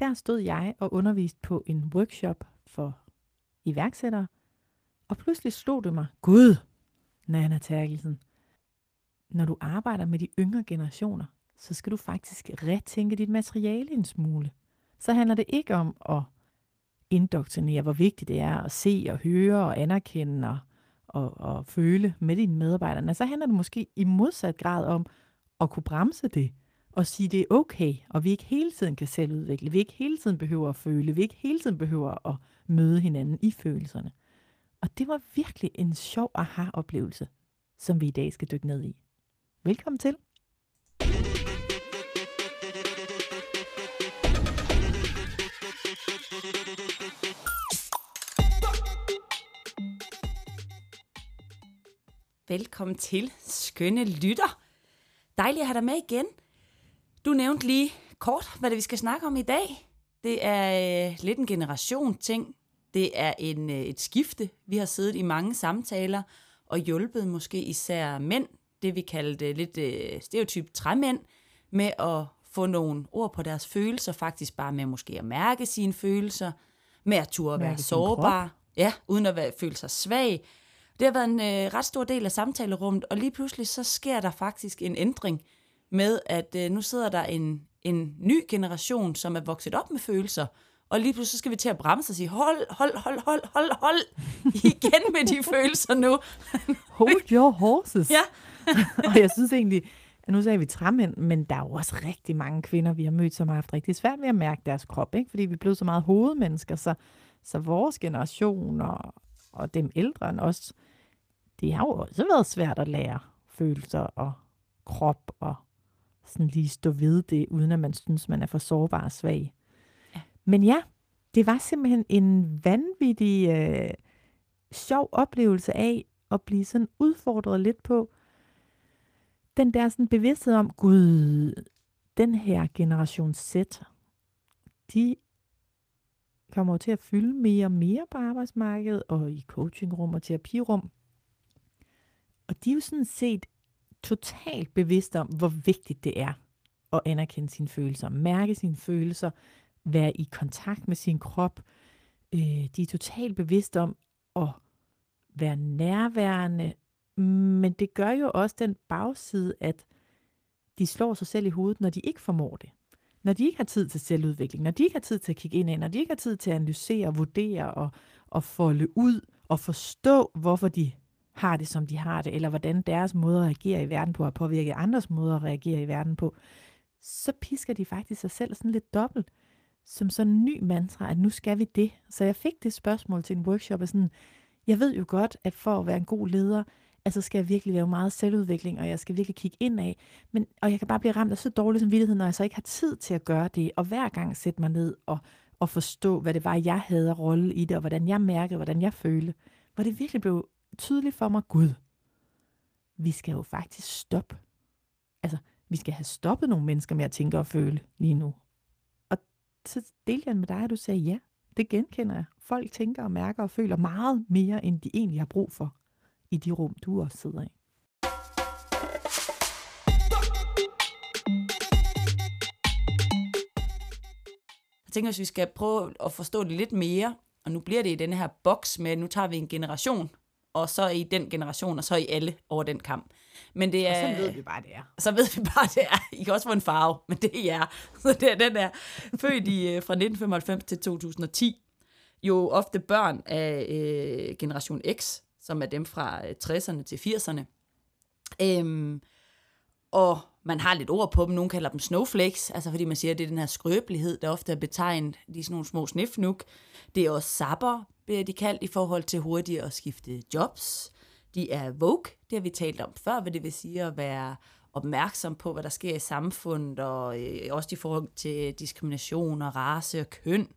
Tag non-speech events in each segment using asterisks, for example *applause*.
der stod jeg og underviste på en workshop for iværksættere, og pludselig slog det mig, Gud, Nana Terkelsen, når du arbejder med de yngre generationer, så skal du faktisk retænke dit materiale en smule. Så handler det ikke om at indoktrinere, hvor vigtigt det er at se og høre og anerkende og, og, og føle med dine medarbejdere. Så handler det måske i modsat grad om at kunne bremse det og sige, det er okay, og vi ikke hele tiden kan selvudvikle, vi ikke hele tiden behøver at føle, vi ikke hele tiden behøver at møde hinanden i følelserne. Og det var virkelig en sjov aha-oplevelse, som vi i dag skal dykke ned i. Velkommen til. Velkommen til, skønne lytter. Dejligt at have dig med igen. Du nævnte lige kort, hvad det vi skal snakke om i dag. Det er øh, lidt en generation ting. Det er en, øh, et skifte. Vi har siddet i mange samtaler og hjulpet måske især mænd, det vi kaldte lidt øh, stereotyp træmænd, med at få nogle ord på deres følelser, faktisk bare med måske at mærke sine følelser, med at turde være sårbar, ja, uden at være, føle sig svag. Det har været en øh, ret stor del af samtalerummet, og lige pludselig så sker der faktisk en ændring med, at øh, nu sidder der en, en ny generation, som er vokset op med følelser, og lige pludselig skal vi til at bremse og sige, hold, hold, hold, hold, hold, hold, igen med de følelser nu. *laughs* Hold your horses. Ja. *laughs* og jeg synes egentlig, at nu sagde vi træmænd, men der er jo også rigtig mange kvinder, vi har mødt, som har haft rigtig svært ved at mærke deres krop, ikke? fordi vi er blevet så meget hovedmennesker, så, så vores generation og, og dem ældre end os, det har jo også været svært at lære følelser og krop og sådan lige stå ved det, uden at man synes, man er for sårbar og svag. Ja. Men ja, det var simpelthen en vanvittig øh, sjov oplevelse af at blive sådan udfordret lidt på den der sådan bevidsthed om, gud, den her generation Z, de kommer til at fylde mere og mere på arbejdsmarkedet og i coachingrum og terapirum. Og de er jo sådan set totalt bevidst om, hvor vigtigt det er at anerkende sine følelser, mærke sine følelser, være i kontakt med sin krop. Øh, de er totalt bevidste om at være nærværende, men det gør jo også den bagside, at de slår sig selv i hovedet, når de ikke formår det. Når de ikke har tid til selvudvikling, når de ikke har tid til at kigge ind, når de ikke har tid til at analysere, vurdere og, og folde ud og forstå, hvorfor de har det, som de har det, eller hvordan deres måde at reagere i verden på har påvirket andres måder at reagere i verden på, så pisker de faktisk sig selv sådan lidt dobbelt, som sådan en ny mantra, at nu skal vi det. Så jeg fik det spørgsmål til en workshop, og sådan, jeg ved jo godt, at for at være en god leder, altså skal jeg virkelig lave meget selvudvikling, og jeg skal virkelig kigge ind af, men, og jeg kan bare blive ramt af så dårlig samvittighed, når jeg så ikke har tid til at gøre det, og hver gang sætte mig ned og, og forstå, hvad det var, jeg havde rolle i det, og hvordan jeg mærkede, hvordan jeg følte, hvor det virkelig blev tydeligt for mig, Gud, vi skal jo faktisk stoppe. Altså, vi skal have stoppet nogle mennesker med at tænke og føle lige nu. Og så delte jeg med dig, at du sagde, ja, det genkender jeg. Folk tænker og mærker og føler meget mere, end de egentlig har brug for i de rum, du også sidder i. Jeg tænker, at vi skal prøve at forstå det lidt mere, og nu bliver det i den her boks med, nu tager vi en generation, og så i den generation, og så i alle over den kamp. Men det er, og så ved vi bare, det er. Så ved vi bare, det er. I kan også få en farve, men det er jer. *laughs* Så det er den der født i, øh, fra 1995 til 2010. Jo ofte børn af øh, generation X, som er dem fra 60'erne øh, til 80'erne. Øhm, og man har lidt ord på dem. Nogle kalder dem snowflakes, altså fordi man siger, at det er den her skrøbelighed, der ofte er betegnet. De er sådan nogle små snifnuk. Det er også sabber, bliver de kaldt, i forhold til hurtigt at skifte jobs. De er woke, det har vi talt om før, hvad det vil sige at være opmærksom på, hvad der sker i samfundet, og øh, også i forhold til diskrimination og race og køn.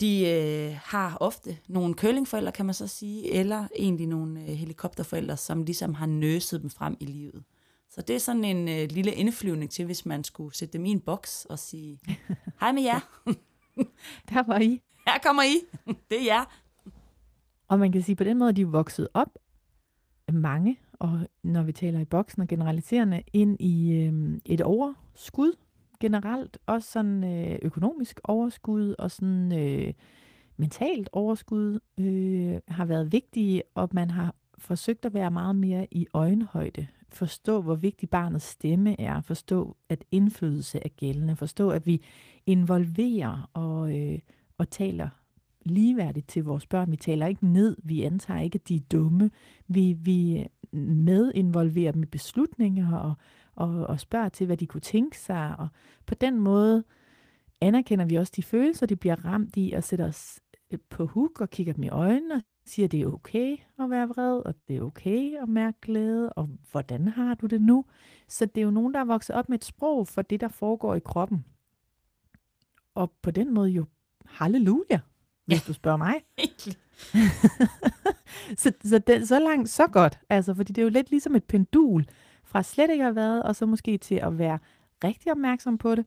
De øh, har ofte nogle køllingforældre, kan man så sige, eller egentlig nogle øh, helikopterforældre, som ligesom har nøset dem frem i livet. Så det er sådan en øh, lille indflyvning til, hvis man skulle sætte dem i en boks og sige, hej med jer. *laughs* Der var I. Her kommer I. *laughs* Det er jer. Og man kan sige, på den måde, de er vokset op mange, og når vi taler i boksen og generaliserende, ind i øh, et overskud. generelt også sådan øh, økonomisk overskud og sådan øh, mentalt overskud øh, har været vigtige, og man har forsøgt at være meget mere i øjenhøjde. Forstå, hvor vigtig barnets stemme er. Forstå, at indflydelse er gældende. Forstå, at vi involverer og, øh, og taler ligeværdigt til vores børn. Vi taler ikke ned. Vi antager ikke, at de er dumme. Vi, vi øh, medinvolverer dem i beslutninger og, og, og spørger til, hvad de kunne tænke sig. Og på den måde anerkender vi også de følelser, de bliver ramt i, og sætter os øh, på huk og kigger dem i øjnene og siger, at det er okay at være vred, og det er okay at mærke glæde, og hvordan har du det nu? Så det er jo nogen, der er vokset op med et sprog for det, der foregår i kroppen. Og på den måde jo halleluja, hvis ja. du spørger mig. *laughs* *laughs* så, så, det, så langt, så godt. Altså, fordi det er jo lidt ligesom et pendul fra slet ikke at have været, og så måske til at være rigtig opmærksom på det.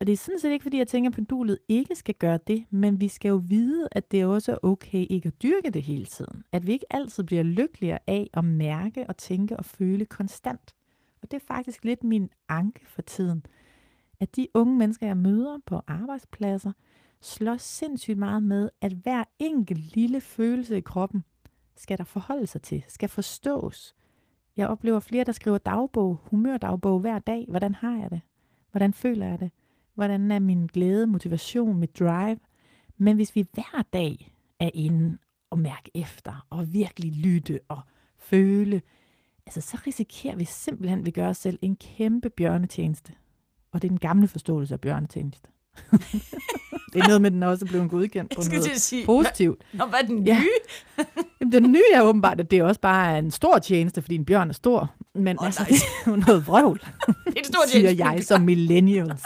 Og det er sådan set ikke, fordi jeg tænker, at pendulet ikke skal gøre det, men vi skal jo vide, at det også er okay ikke at dyrke det hele tiden. At vi ikke altid bliver lykkeligere af at mærke og tænke og føle konstant. Og det er faktisk lidt min anke for tiden. At de unge mennesker, jeg møder på arbejdspladser, slås sindssygt meget med, at hver enkelt lille følelse i kroppen skal der forholde sig til, skal forstås. Jeg oplever flere, der skriver dagbog, humørdagbog hver dag. Hvordan har jeg det? Hvordan føler jeg det? Hvordan er min glæde, motivation, mit drive? Men hvis vi hver dag er inde og mærke efter, og virkelig lytte og føle, altså så risikerer vi simpelthen, at vi gør os selv en kæmpe bjørnetjeneste. Og det er den gamle forståelse af bjørnetjeneste. *laughs* det er noget med, at den også er blevet godkendt på noget sige, positivt. Nå, hvad er den nye? Ja. *laughs* Jamen, den nye er åbenbart, at det også bare er en stor tjeneste, fordi en bjørn er stor. Men oh, altså, det er jo noget vrøvl, *laughs* det er en stor siger tjeneste. jeg som millennials.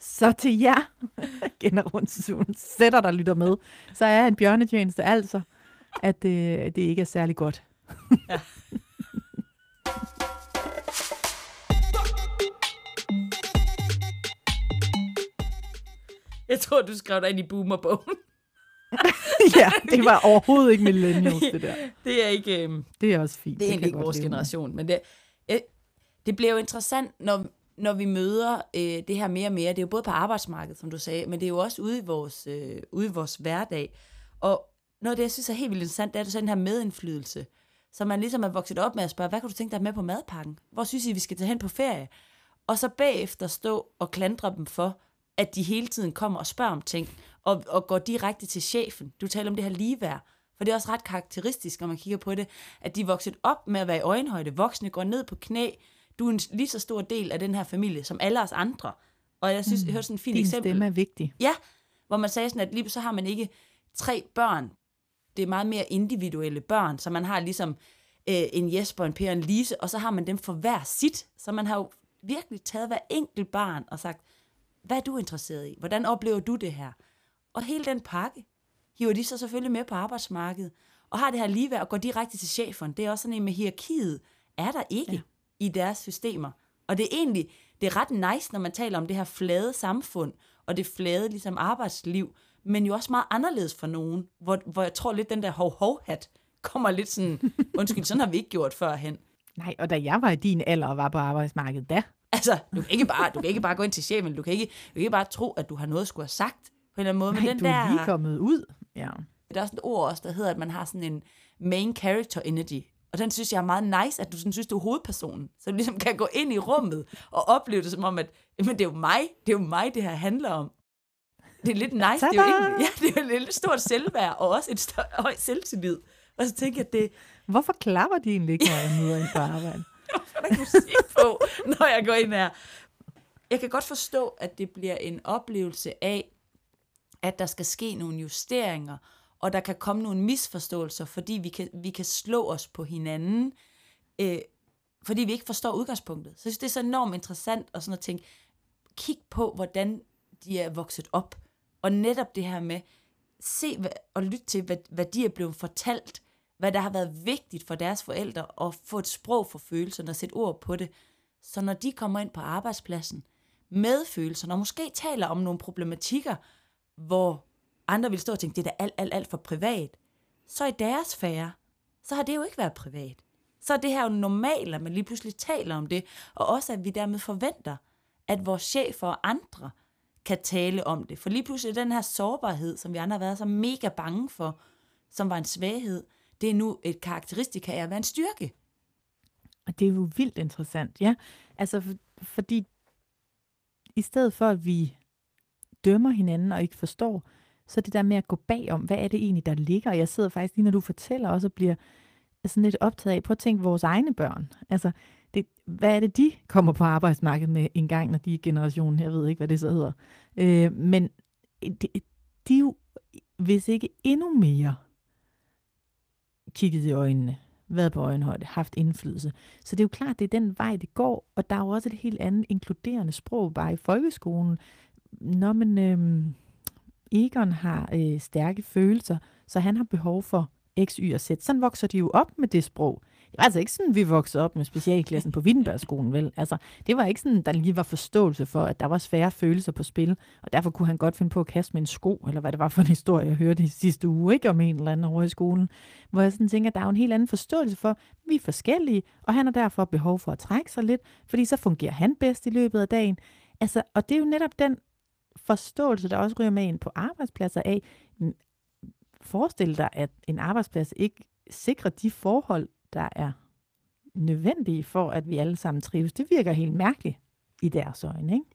Så til jer, generationen sætter der lytter med, så er en bjørnetjeneste altså, at det, det ikke er særlig godt. ja. Jeg tror, du skrev dig ind i boomerbogen. *laughs* ja, det var overhovedet ikke millennials, det der. *laughs* Det er ikke... Um, det er også fint. Det er egentlig ikke vores generation, men det, det bliver jo interessant, når, når vi møder øh, det her mere og mere. Det er jo både på arbejdsmarkedet, som du sagde, men det er jo også ude i vores, øh, ude i vores hverdag. Og noget af det, jeg synes er helt vildt interessant, det er sådan den her medindflydelse. Så man ligesom er vokset op med at spørge, hvad kan du tænke dig med på madpakken? Hvor synes I, vi skal tage hen på ferie? Og så bagefter stå og klandre dem for, at de hele tiden kommer og spørger om ting, og, og går direkte til chefen. Du taler om det her ligeværd, for det er også ret karakteristisk, når man kigger på det, at de er vokset op med at være i øjenhøjde. Voksne går ned på knæ. Du er en lige så stor del af den her familie, som alle os andre. Og jeg synes, mm. jeg hørte sådan en fin Din eksempel. stemme er vigtig. Ja, hvor man sagde sådan, at lige så har man ikke tre børn. Det er meget mere individuelle børn, så man har ligesom øh, en Jesper, en Per og en Lise, og så har man dem for hver sit. Så man har jo virkelig taget hver enkelt barn og sagt, hvad er du interesseret i? Hvordan oplever du det her? Og hele den pakke hiver de så selvfølgelig med på arbejdsmarkedet, og har det her ligeværd og går direkte til chefen. Det er også sådan en med hierarkiet, er der ikke ja. i deres systemer. Og det er egentlig, det er ret nice, når man taler om det her flade samfund, og det flade ligesom arbejdsliv, men jo også meget anderledes for nogen, hvor, hvor jeg tror lidt, den der hov-hov-hat kommer lidt sådan, *laughs* undskyld, sådan har vi ikke gjort førhen. Nej, og da jeg var i din alder og var på arbejdsmarkedet, da Altså, du kan ikke bare, du kan ikke bare gå ind til chefen, du kan ikke, du kan ikke bare tro, at du har noget at skulle have sagt på en eller anden måde. Nej, men den du der, er lige kommet ud. Ja. Der er sådan et ord også, der hedder, at man har sådan en main character energy. Og den synes jeg er meget nice, at du sådan synes, du er hovedpersonen. Så du ligesom kan gå ind i rummet og opleve det som om, at jamen, det er jo mig, det er jo mig, det her handler om. Det er lidt nice. Det er, jo ikke, *laughs* ja, det er jo et lidt stort selvværd, og også et stort, høj selvtillid. Og så tænker jeg, at det... Hvorfor klapper de egentlig ikke, når jeg møder ind på arbejde? Der er musik på, når jeg går ind her. Jeg kan godt forstå, at det bliver en oplevelse af, at der skal ske nogle justeringer, og der kan komme nogle misforståelser, fordi vi kan, vi kan slå os på hinanden, øh, fordi vi ikke forstår udgangspunktet. Så jeg synes, det er så enormt interessant at, sådan at tænke, kig på, hvordan de er vokset op, og netop det her med, se og lytte til, hvad, hvad de er blevet fortalt, hvad der har været vigtigt for deres forældre at få et sprog for følelserne og sætte ord på det. Så når de kommer ind på arbejdspladsen med følelserne, og måske taler om nogle problematikker, hvor andre vil stå og tænke, det er da alt, alt, alt for privat, så i deres sfære, så har det jo ikke været privat. Så er det her jo normalt, at man lige pludselig taler om det, og også at vi dermed forventer, at vores chefer og andre kan tale om det. For lige pludselig den her sårbarhed, som vi andre har været så mega bange for, som var en svaghed, det er nu et karakteristika af at være en styrke. Og det er jo vildt interessant, ja. Altså, for, fordi i stedet for, at vi dømmer hinanden og ikke forstår, så det der med at gå bagom, hvad er det egentlig, der ligger? Og jeg sidder faktisk lige, når du fortæller også, og bliver sådan lidt optaget af, prøv at tænke vores egne børn. Altså, det, hvad er det, de kommer på arbejdsmarkedet med en gang, når de er generationen? Jeg ved ikke, hvad det så hedder. Øh, men de, de er jo, hvis ikke endnu mere, kigget i øjnene, været på øjenhøjde, haft indflydelse. Så det er jo klart, det er den vej, det går, og der er jo også et helt andet inkluderende sprog bare i folkeskolen. Når man, øh, Egon har øh, stærke følelser, så han har behov for X, Y og Z. Sådan vokser de jo op med det sprog. Det var altså ikke sådan, vi voksede op med specialklassen på Wittenbergskolen, vel? Altså, det var ikke sådan, der lige var forståelse for, at der var svære følelser på spil, og derfor kunne han godt finde på at kaste med en sko, eller hvad det var for en historie, jeg hørte i sidste uge, ikke om en eller anden over i skolen, hvor jeg sådan tænker, at der er jo en helt anden forståelse for, at vi er forskellige, og han har derfor behov for at trække sig lidt, fordi så fungerer han bedst i løbet af dagen. Altså, og det er jo netop den forståelse, der også ryger med ind på arbejdspladser af, forestil dig, at en arbejdsplads ikke sikrer de forhold, der er nødvendige for, at vi alle sammen trives. Det virker helt mærkeligt i deres øjne, ikke?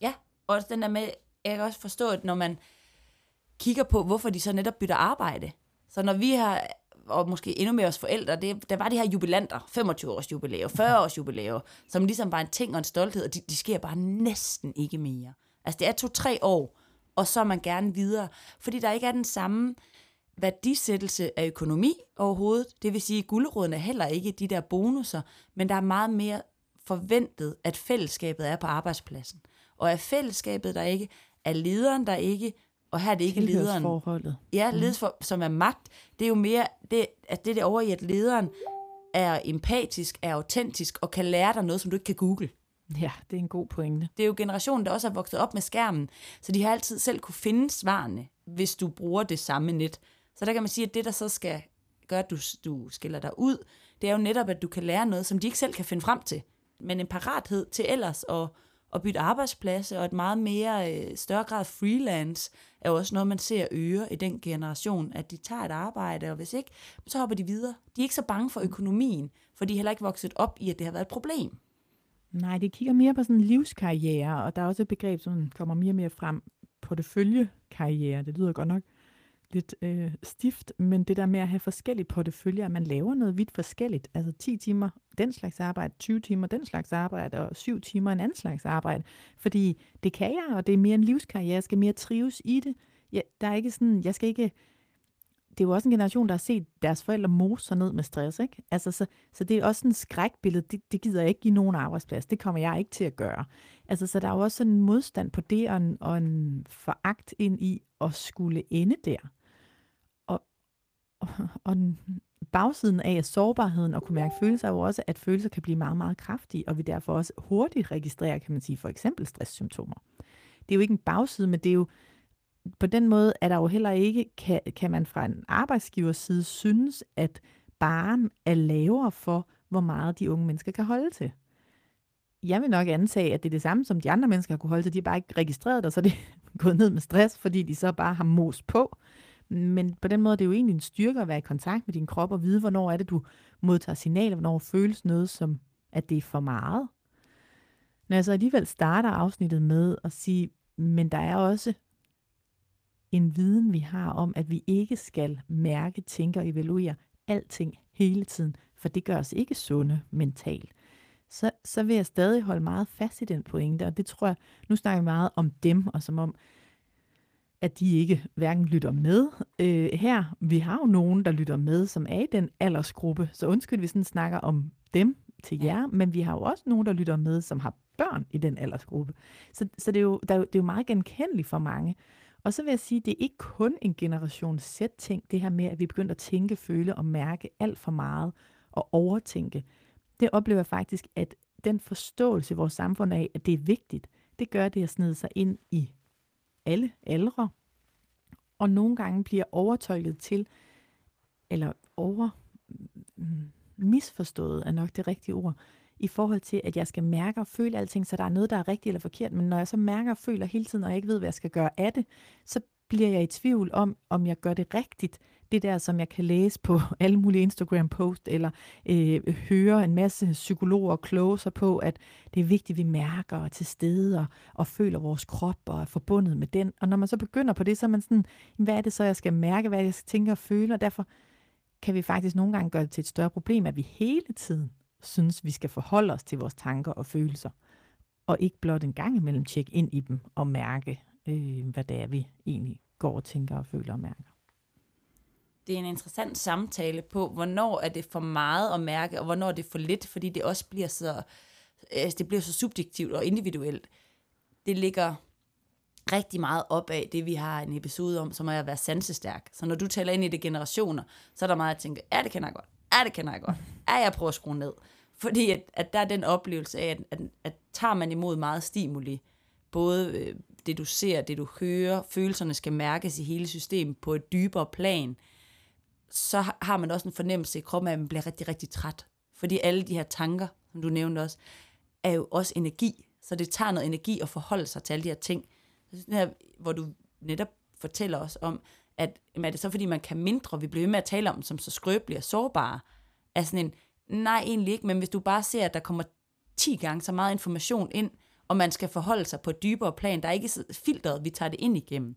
Ja, og den der med, jeg kan også forstå, at når man kigger på, hvorfor de så netop bytter arbejde. Så når vi har, og måske endnu mere os forældre, det, der var de her jubilanter, 25 års jubilæer, 40 års jubilæer, som ligesom var en ting og en stolthed, og de, de sker bare næsten ikke mere. Altså det er to-tre år, og så er man gerne videre, fordi der ikke er den samme værdisættelse af økonomi overhovedet. Det vil sige, at guldråden er heller ikke de der bonusser, men der er meget mere forventet, at fællesskabet er på arbejdspladsen. Og er fællesskabet der ikke, er lederen der ikke, og her er det ikke lederen. Forholdet. Ja, mm. for, som er magt. Det er jo mere, det, at det der over i, at lederen er empatisk, er autentisk og kan lære dig noget, som du ikke kan google. Ja, det er en god pointe. Det er jo generationen, der også er vokset op med skærmen, så de har altid selv kunne finde svarene, hvis du bruger det samme net. Så der kan man sige, at det, der så skal gøre, at du, du skiller dig ud, det er jo netop, at du kan lære noget, som de ikke selv kan finde frem til. Men en parathed til ellers at, at bytte arbejdsplads, og et meget mere øh, større grad freelance, er jo også noget, man ser øre i den generation, at de tager et arbejde, og hvis ikke, så hopper de videre. De er ikke så bange for økonomien, for de er heller ikke vokset op i, at det har været et problem. Nej, det kigger mere på sådan en livskarriere, og der er også et begreb, som kommer mere og mere frem, porteføljekarriere. Det lyder godt nok lidt øh, stift, men det der med at have forskellige porteføljer, at man laver noget vidt forskelligt, altså 10 timer den slags arbejde, 20 timer den slags arbejde, og 7 timer en anden slags arbejde, fordi det kan jeg, og det er mere en livskarriere, jeg skal mere trives i det. Ja, der er ikke sådan, jeg skal ikke det er jo også en generation, der har set deres forældre mose sig ned med stress. Ikke? Altså, så, så det er også en skrækbillede. Det, det gider jeg ikke give nogen arbejdsplads. Det kommer jeg ikke til at gøre. Altså, så der er jo også en modstand på det, og en, og en foragt ind i at skulle ende der. Og, *laughs* og, bagsiden af sårbarheden og kunne mærke følelser er jo også, at følelser kan blive meget, meget kraftige, og vi derfor også hurtigt registrerer, kan man sige, for eksempel stresssymptomer. Det er jo ikke en bagside, men det er jo, på den måde er der jo heller ikke, kan, kan man fra en arbejdsgivers side synes, at barn er lavere for, hvor meget de unge mennesker kan holde til. Jeg vil nok antage, at det er det samme, som de andre mennesker har kunne holde til. De har bare ikke registreret det, og så er det *laughs* gået ned med stress, fordi de så bare har mos på. Men på den måde det er det jo egentlig en styrke at være i kontakt med din krop og vide, hvornår er det, du modtager signaler, hvornår føles noget som, at det er for meget. Når jeg så alligevel starter afsnittet med at sige, men der er også en viden, vi har om, at vi ikke skal mærke, tænke og evaluere alting hele tiden, for det gør os ikke sunde mentalt. Så, så vil jeg stadig holde meget fast i den pointe, og det tror jeg, nu snakker jeg meget om dem, og som om, at de ikke hverken lytter med. Øh, her, vi har jo nogen, der lytter med, som er i den aldersgruppe, så undskyld, vi sådan snakker om dem til jer, men vi har jo også nogen, der lytter med, som har børn i den aldersgruppe. Så, så det, er jo, der, det er jo meget genkendeligt for mange. Og så vil jeg sige, at det er ikke kun en generation Z-ting, det her med, at vi begynder at tænke, føle og mærke alt for meget og overtænke. Det oplever jeg faktisk, at den forståelse i vores samfund af, at det er vigtigt, det gør det at snede sig ind i alle aldre, og nogle gange bliver overtolket til, eller over mm, misforstået er nok det rigtige ord, i forhold til, at jeg skal mærke og føle alting, så der er noget, der er rigtigt eller forkert. Men når jeg så mærker og føler hele tiden, og jeg ikke ved, hvad jeg skal gøre af det, så bliver jeg i tvivl om, om jeg gør det rigtigt. Det der, som jeg kan læse på *laughs* alle mulige Instagram-post, eller øh, høre en masse psykologer kloge sig på, at det er vigtigt, at vi mærker og til stede og, og føler vores krop og er forbundet med den. Og når man så begynder på det, så er man sådan, hvad er det så, jeg skal mærke, hvad jeg skal tænke og føle, og derfor kan vi faktisk nogle gange gøre det til et større problem, at vi hele tiden synes, vi skal forholde os til vores tanker og følelser, og ikke blot en gang imellem tjekke ind i dem og mærke, øh, hvad det er, vi egentlig går og tænker og føler og mærker. Det er en interessant samtale på, hvornår er det for meget at mærke, og hvornår er det for lidt, fordi det også bliver så, altså det bliver så subjektivt og individuelt. Det ligger rigtig meget op af det, vi har en episode om, som er at være sansestærk. Så når du taler ind i det generationer, så er der meget at tænke, er det kender jeg godt. er det kender jeg godt. er jeg prøver at skrue ned. Fordi at, at der er den oplevelse af, at, at, at tager man imod meget stimuli, både øh, det du ser, det du hører, følelserne skal mærkes i hele systemet på et dybere plan, så har man også en fornemmelse i kroppen af, at man bliver rigtig, rigtig træt. Fordi alle de her tanker, som du nævnte også, er jo også energi. Så det tager noget energi at forholde sig til alle de her ting. Så her, hvor du netop fortæller os om, at jamen, er det så fordi, man kan mindre, vi bliver ved med at tale om dem som så skrøbelige og sårbare, er sådan en, nej egentlig ikke, men hvis du bare ser, at der kommer 10 gange så meget information ind, og man skal forholde sig på et dybere plan, der er ikke filtret, vi tager det ind igennem,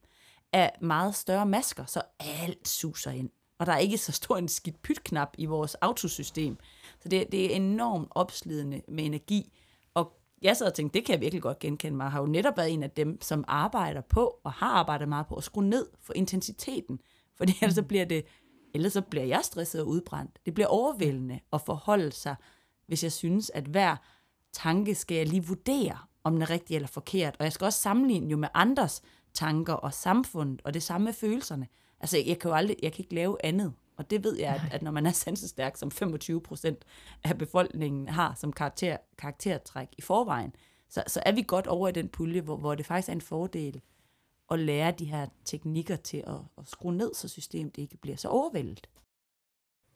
af meget større masker, så alt suser ind. Og der er ikke så stor en skidt pytknap i vores autosystem. Så det, det er enormt opslidende med energi. Og jeg sad og tænkte, det kan jeg virkelig godt genkende mig. Jeg har jo netop været en af dem, som arbejder på, og har arbejdet meget på, at skrue ned for intensiteten. Fordi ellers så bliver det, ellers så bliver jeg stresset og udbrændt. Det bliver overvældende at forholde sig, hvis jeg synes, at hver tanke skal jeg lige vurdere, om den er rigtig eller forkert. Og jeg skal også sammenligne jo med andres tanker og samfundet, og det samme med følelserne. Altså, jeg kan jo aldrig, jeg kan ikke lave andet. Og det ved jeg, at, at når man er sansestærk, som 25 procent af befolkningen har som karakter, karaktertræk i forvejen, så, så er vi godt over i den pulje, hvor, hvor det faktisk er en fordel at lære de her teknikker til at, at skrue ned, så systemet ikke bliver så overvældet.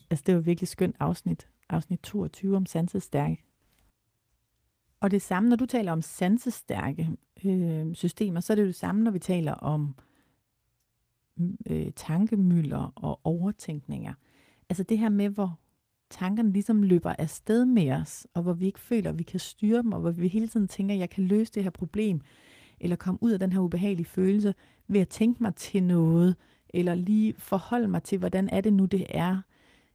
Altså, det var virkelig skønt afsnit. Afsnit 22 om sansestærke. Og det samme, når du taler om sansestærke øh, systemer, så er det jo det samme, når vi taler om øh, Øh, tankemøller og overtænkninger. Altså det her med, hvor tankerne ligesom løber afsted med os, og hvor vi ikke føler, at vi kan styre dem, og hvor vi hele tiden tænker, at jeg kan løse det her problem, eller komme ud af den her ubehagelige følelse ved at tænke mig til noget, eller lige forholde mig til, hvordan er det nu, det er,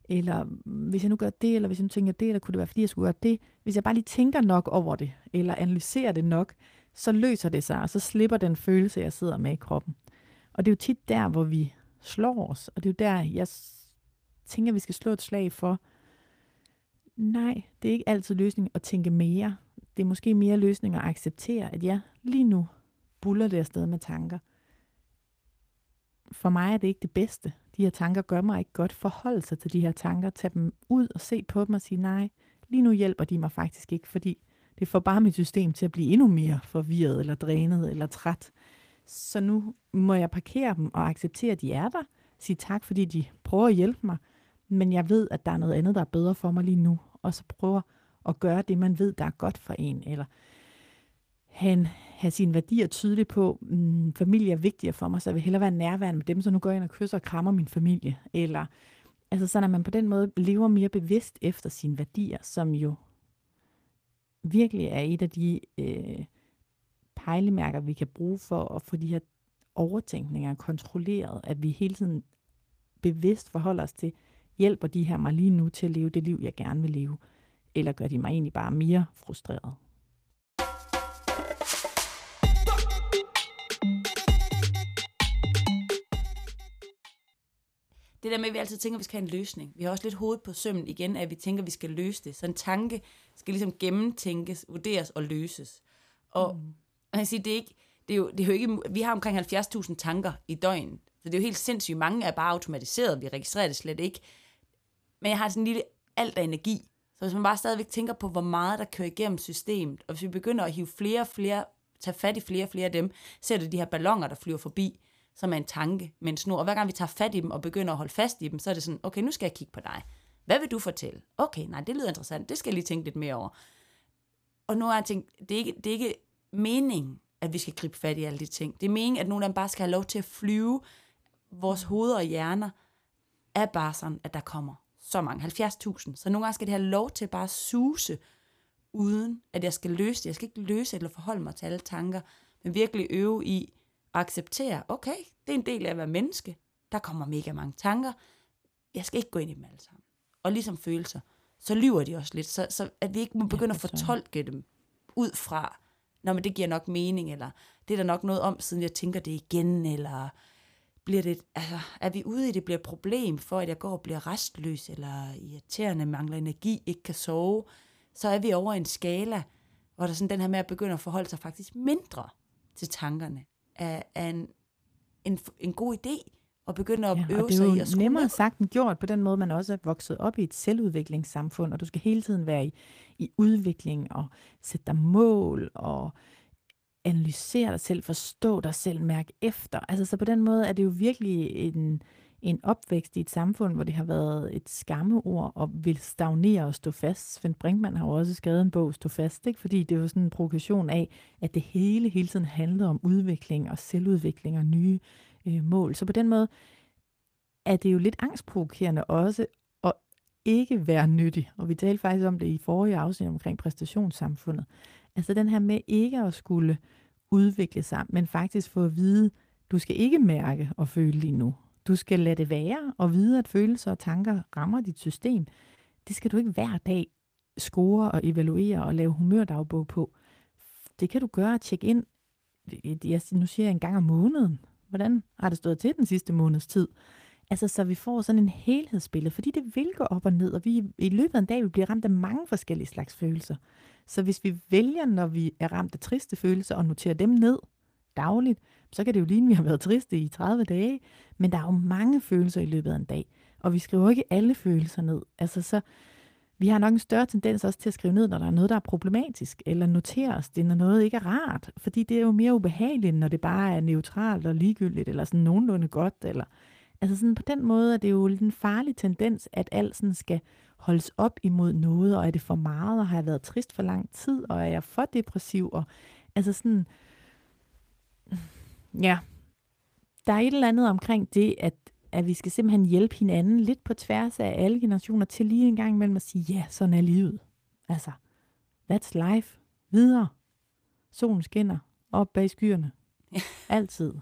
eller mm, hvis jeg nu gør det, eller hvis jeg nu tænker det, eller kunne det være, fordi jeg skulle gøre det. Hvis jeg bare lige tænker nok over det, eller analyserer det nok, så løser det sig, og så slipper den følelse, jeg sidder med i kroppen. Og det er jo tit der, hvor vi slår os, og det er jo der, jeg tænker, vi skal slå et slag for, nej, det er ikke altid løsning at tænke mere. Det er måske mere løsning at acceptere, at ja, lige nu buller det afsted med tanker. For mig er det ikke det bedste. De her tanker gør mig ikke godt. Forhold sig til de her tanker, tage dem ud og se på dem og sige, nej, lige nu hjælper de mig faktisk ikke, fordi det får bare mit system til at blive endnu mere forvirret, eller drænet, eller træt. Så nu må jeg parkere dem og acceptere, at de er der. Sige tak, fordi de prøver at hjælpe mig. Men jeg ved, at der er noget andet, der er bedre for mig lige nu. Og så prøver at gøre det, man ved, der er godt for en. Eller han have sine værdier tydeligt på, mm, familie er vigtigere for mig, så jeg vil hellere være nærværende med dem, så nu går jeg ind og kysser og krammer min familie. Eller, altså sådan, at man på den måde lever mere bevidst efter sine værdier, som jo virkelig er et af de øh, pejlemærker, vi kan bruge for at få de her overtænkninger kontrolleret, at vi hele tiden bevidst forholder os til, hjælper de her mig lige nu til at leve det liv, jeg gerne vil leve, eller gør de mig egentlig bare mere frustreret? det der med, at vi altid tænker, at vi skal have en løsning. Vi har også lidt hoved på sømmen igen, at vi tænker, at vi skal løse det. Så en tanke skal ligesom gennemtænkes, vurderes og løses. Og mm jeg siger, det er ikke, det er jo, det er jo ikke, vi har omkring 70.000 tanker i døgnet. Så det er jo helt sindssygt. Mange er bare automatiseret. Vi registrerer det slet ikke. Men jeg har sådan en lille alt af energi. Så hvis man bare stadigvæk tænker på, hvor meget der kører igennem systemet, og hvis vi begynder at hive flere og flere, tage fat i flere og flere af dem, ser du de her ballonger, der flyver forbi, som er en tanke med en snor. Og hver gang vi tager fat i dem og begynder at holde fast i dem, så er det sådan, okay, nu skal jeg kigge på dig. Hvad vil du fortælle? Okay, nej, det lyder interessant. Det skal jeg lige tænke lidt mere over. og nu har jeg tænkt, det er ikke, det er ikke meningen, at vi skal gribe fat i alle de ting. Det er meningen, at nogle af dem bare skal have lov til at flyve. Vores hoveder og hjerner er bare sådan, at der kommer så mange, 70.000. Så nogle gange skal det have lov til bare at suse, uden at jeg skal løse det. Jeg skal ikke løse eller forholde mig til alle tanker, men virkelig øve i at acceptere, okay, det er en del af at være menneske. Der kommer mega mange tanker. Jeg skal ikke gå ind i dem alle sammen. Og ligesom følelser, så lyver de også lidt, så, så at vi ikke må begynde at fortolke dem ud fra, Nå, men det giver nok mening, eller det er der nok noget om, siden jeg tænker det igen, eller bliver det, altså, er vi ude i, det bliver et problem for, at jeg går og bliver restløs, eller irriterende, mangler energi, ikke kan sove, så er vi over en skala, hvor der sådan den her med at begynde at forholde sig faktisk mindre til tankerne, er, er en, en, en god idé, at begynde at ja, øve sig i at skrue nemmere sagt end gjort på den måde, man også er vokset op i et selvudviklingssamfund, og du skal hele tiden være i, i udvikling og sætte dig mål og analysere dig selv, forstå dig selv, mærke efter. Altså, så på den måde er det jo virkelig en, en opvækst i et samfund, hvor det har været et skammeord og vil stagnere og stå fast. Svend Brinkmann har jo også skrevet en bog, Stå fast, ikke? fordi det er jo sådan en provokation af, at det hele hele tiden handler om udvikling og selvudvikling og nye øh, mål. Så på den måde er det jo lidt angstprovokerende også at ikke være nyttig. Og vi talte faktisk om det i forrige afsnit omkring præstationssamfundet. Altså den her med ikke at skulle udvikle sig, men faktisk få at vide, du skal ikke mærke og føle lige nu. Du skal lade det være og vide, at følelser og tanker rammer dit system. Det skal du ikke hver dag score og evaluere og lave humørdagbog på. Det kan du gøre at tjekke ind, jeg, nu siger jeg en gang om måneden. Hvordan har det stået til den sidste måneds tid? Altså, så vi får sådan en helhedsbillede, fordi det vil gå op og ned, og vi i løbet af en dag vil blive ramt af mange forskellige slags følelser. Så hvis vi vælger, når vi er ramt af triste følelser, og noterer dem ned dagligt, så kan det jo ligne, at vi har været triste i 30 dage, men der er jo mange følelser i løbet af en dag, og vi skriver ikke alle følelser ned. Altså, så vi har nok en større tendens også til at skrive ned, når der er noget, der er problematisk, eller notere os det, når noget ikke er rart, fordi det er jo mere ubehageligt, når det bare er neutralt og ligegyldigt, eller sådan nogenlunde godt, eller Altså sådan på den måde er det jo en farlig tendens, at alt sådan skal holdes op imod noget, og er det for meget, og har jeg været trist for lang tid, og er jeg for depressiv, og altså sådan, ja, der er et eller andet omkring det, at, at vi skal simpelthen hjælpe hinanden lidt på tværs af alle generationer til lige en gang imellem at sige, ja, sådan er livet. Altså, that's life. Videre. Solen skinner. Op bag skyerne. *laughs* Altid.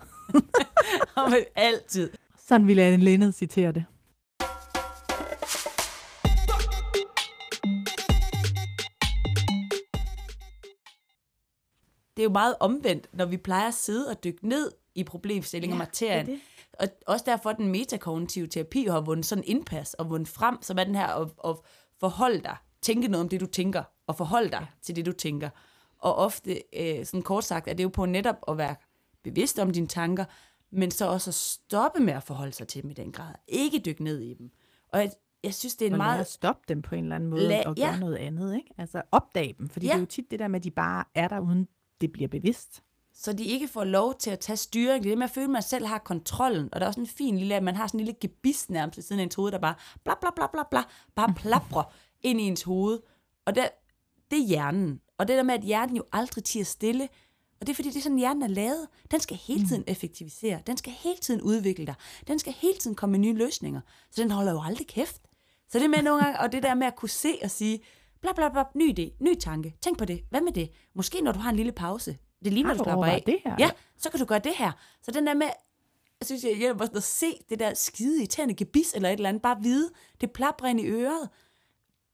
altid. Sådan ville Anne Lennet citere det. Det er jo meget omvendt, når vi plejer at sidde og dykke ned i problemstillinger ja, og materien. Det. Og også derfor den metakognitive terapi har vundet sådan indpas og vundet frem, som er den her at, at forholde dig, tænke noget om det, du tænker, og forholde dig ja. til det, du tænker. Og ofte, øh, sådan kort sagt, er det jo på netop at være bevidst om dine tanker, men så også at stoppe med at forholde sig til dem i den grad. Ikke dykke ned i dem. Og jeg, jeg synes, det er en og meget... stoppe dem på en eller anden måde La- og gøre ja. noget andet. Ikke? Altså opdage dem, fordi ja. det er jo tit det der med, at de bare er der, uden det bliver bevidst. Så de ikke får lov til at tage styring. Det er med at føle, at man selv har kontrollen. Og der er også en fin lille, at man har sådan en lille gebis nærmest siden af ens hoved, der bare bla bla bla bla bla, bare plaprer *laughs* ind i ens hoved. Og det, det er hjernen. Og det der med, at hjernen jo aldrig tiger stille, og det er fordi, det er sådan, hjernen er lavet. Den skal hele tiden mm. effektivisere. Den skal hele tiden udvikle dig. Den skal hele tiden komme med nye løsninger. Så den holder jo aldrig kæft. Så det med nogle gange, og det der med at kunne se og sige, bla bla bla, ny idé, ny tanke, tænk på det, hvad med det? Måske når du har en lille pause, det ligner, du slapper af. Det her? Ja, så kan du gøre det her. Så den der med, jeg synes, jeg hjælper at se det der skide irriterende gebis eller et eller andet, bare vide, det plapper ind i øret.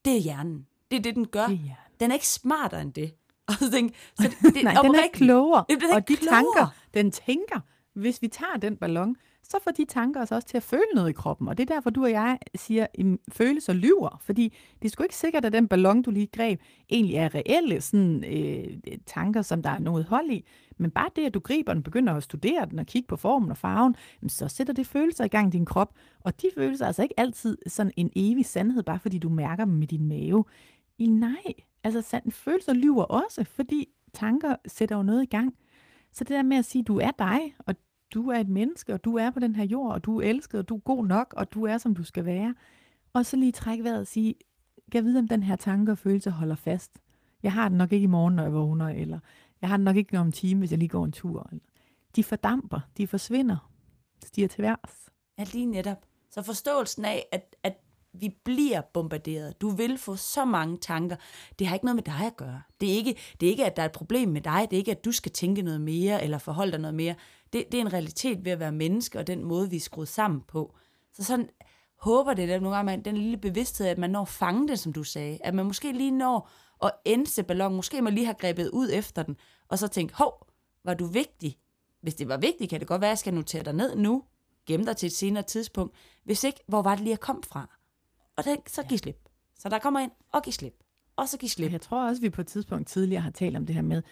Det er hjernen. Det er det, den gør. Det er den er ikke smartere end det. *laughs* Og så tænkte, så det, *laughs* Nej, den er ikke klogere. Det, er og de klogere. tanker, den tænker, hvis vi tager den ballon, så får de tanker os også til at føle noget i kroppen. Og det er derfor, du og jeg siger, at følelser lyver. Fordi det er sgu ikke sikkert, at den ballon, du lige greb, egentlig er reelle sådan, øh, tanker, som der er noget hold i. Men bare det, at du griber den, begynder at studere den og kigge på formen og farven, så sætter det følelser i gang i din krop. Og de følelser er altså ikke altid sådan en evig sandhed, bare fordi du mærker dem med din mave. I nej, altså sand, følelser lyver også, fordi tanker sætter jo noget i gang. Så det der med at sige, at du er dig, og du er et menneske, og du er på den her jord, og du er elsket, og du er god nok, og du er, som du skal være. Og så lige trække vejret og sige, jeg ved, om den her tanke og følelse holder fast Jeg har den nok ikke i morgen, når jeg vågner, eller jeg har den nok ikke om en time, hvis jeg lige går en tur. Eller. De fordamper, de forsvinder, stiger til værs. Ja, lige netop. Så forståelsen af, at, at vi bliver bombarderet. Du vil få så mange tanker. Det har ikke noget med dig at gøre. Det er ikke, det er ikke at der er et problem med dig. Det er ikke, at du skal tænke noget mere eller forholde dig noget mere. Det, det er en realitet ved at være menneske og den måde, vi er skruet sammen på. Så sådan håber det, at nogle gange den lille bevidsthed, at man når at fange det, som du sagde. At man måske lige når at ense ballon. Måske man lige har grebet ud efter den, og så tænke, hov, var du vigtig? Hvis det var vigtigt, kan det godt være, at jeg skal notere dig ned nu, gemme dig til et senere tidspunkt. Hvis ikke, hvor var det lige, jeg kom fra? Og den, så giv slip. Så der kommer ind og giv slip. Og så giv slip. Jeg tror også, vi på et tidspunkt tidligere har talt om det her med,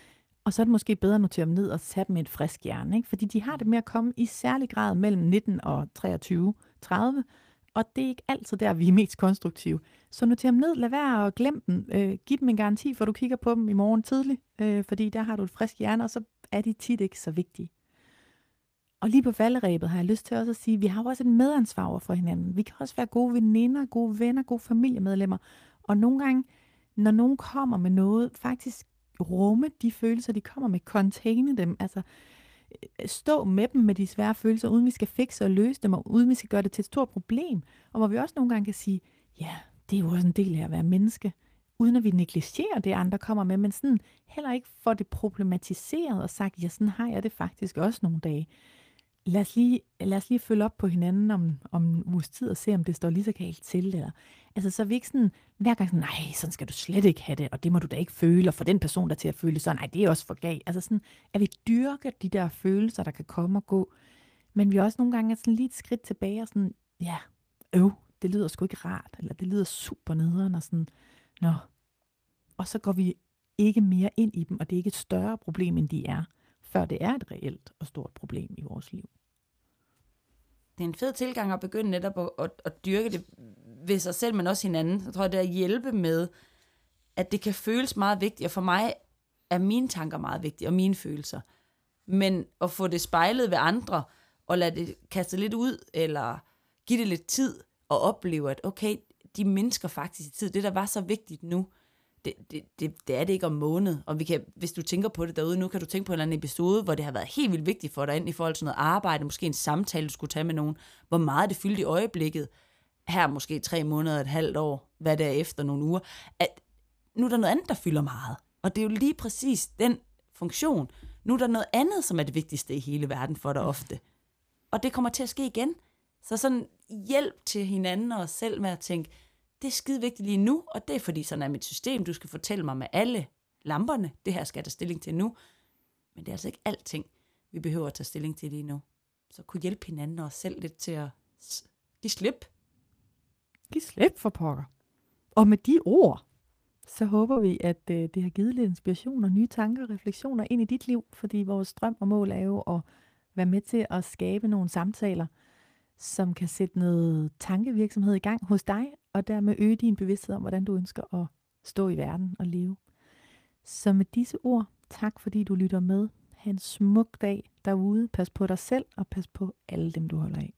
og så er det måske bedre at notere dem ned og tage dem med et frisk hjerne. Ikke? Fordi de har det med at komme i særlig grad mellem 19 og 23, 30. Og det er ikke altid der, vi er mest konstruktive. Så noter dem ned, lad være at glemme dem. Øh, giv dem en garanti, for du kigger på dem i morgen tidlig. Øh, fordi der har du et frisk hjerne, og så er de tit ikke så vigtige. Og lige på falderæbet har jeg lyst til også at sige, at vi har også et medansvar over for hinanden. Vi kan også være gode veninder, gode venner, gode familiemedlemmer. Og nogle gange, når nogen kommer med noget, faktisk rumme de følelser, de kommer med, containe dem, altså øh, stå med dem med de svære følelser, uden vi skal fikse og løse dem, og uden vi skal gøre det til et stort problem. Og hvor vi også nogle gange kan sige, ja, det er jo også en del af at være menneske, uden at vi negligerer det, andre kommer med, men sådan heller ikke får det problematiseret og sagt, ja, sådan har jeg det faktisk også nogle dage lad os lige, lad os lige følge op på hinanden om, om en uges tid og se, om det står lige så galt til. Eller, altså, så er vi ikke sådan, hver gang sådan, nej, sådan skal du slet ikke have det, og det må du da ikke føle, og for den person, der til at føle så, nej, det er også for galt. Altså sådan, at vi dyrker de der følelser, der kan komme og gå, men vi også nogle gange er sådan lige et skridt tilbage og sådan, ja, øv, det lyder sgu ikke rart, eller det lyder super nederen, og sådan, nå. Og så går vi ikke mere ind i dem, og det er ikke et større problem, end de er før det er et reelt og stort problem i vores liv. Det er en fed tilgang at begynde netop at, at, at dyrke det ved sig selv, men også hinanden. Jeg tror, det er at hjælpe med, at det kan føles meget vigtigt, og for mig er mine tanker meget vigtige, og mine følelser. Men at få det spejlet ved andre, og lade det kaste lidt ud, eller give det lidt tid, og opleve, at okay, de mennesker faktisk i tid. Det, der var så vigtigt nu, det, det, det, det er det ikke om måned. Og vi kan, hvis du tænker på det derude nu, kan du tænke på en eller anden episode, hvor det har været helt vildt vigtigt for dig, ind i forhold til noget arbejde, måske en samtale, du skulle tage med nogen, hvor meget det fyldte i øjeblikket, her måske tre måneder, et halvt år, hvad det er efter nogle uger, at nu er der noget andet, der fylder meget. Og det er jo lige præcis den funktion. Nu er der noget andet, som er det vigtigste i hele verden for dig ofte. Og det kommer til at ske igen. Så sådan hjælp til hinanden og os selv med at tænke, det er skide vigtigt lige nu, og det er fordi, sådan er mit system. Du skal fortælle mig med alle lamperne, det her skal jeg tage stilling til nu. Men det er altså ikke alting, vi behøver at tage stilling til lige nu. Så kunne hjælpe hinanden og os selv lidt til at give slip. Giv slip for pokker. Og med de ord, så håber vi, at øh, det har givet lidt inspiration og nye tanker og refleksioner ind i dit liv, fordi vores drøm og mål er jo at være med til at skabe nogle samtaler, som kan sætte noget tankevirksomhed i gang hos dig, og dermed øge din bevidsthed om, hvordan du ønsker at stå i verden og leve. Så med disse ord, tak fordi du lytter med. Ha' en smuk dag derude. Pas på dig selv, og pas på alle dem, du holder af.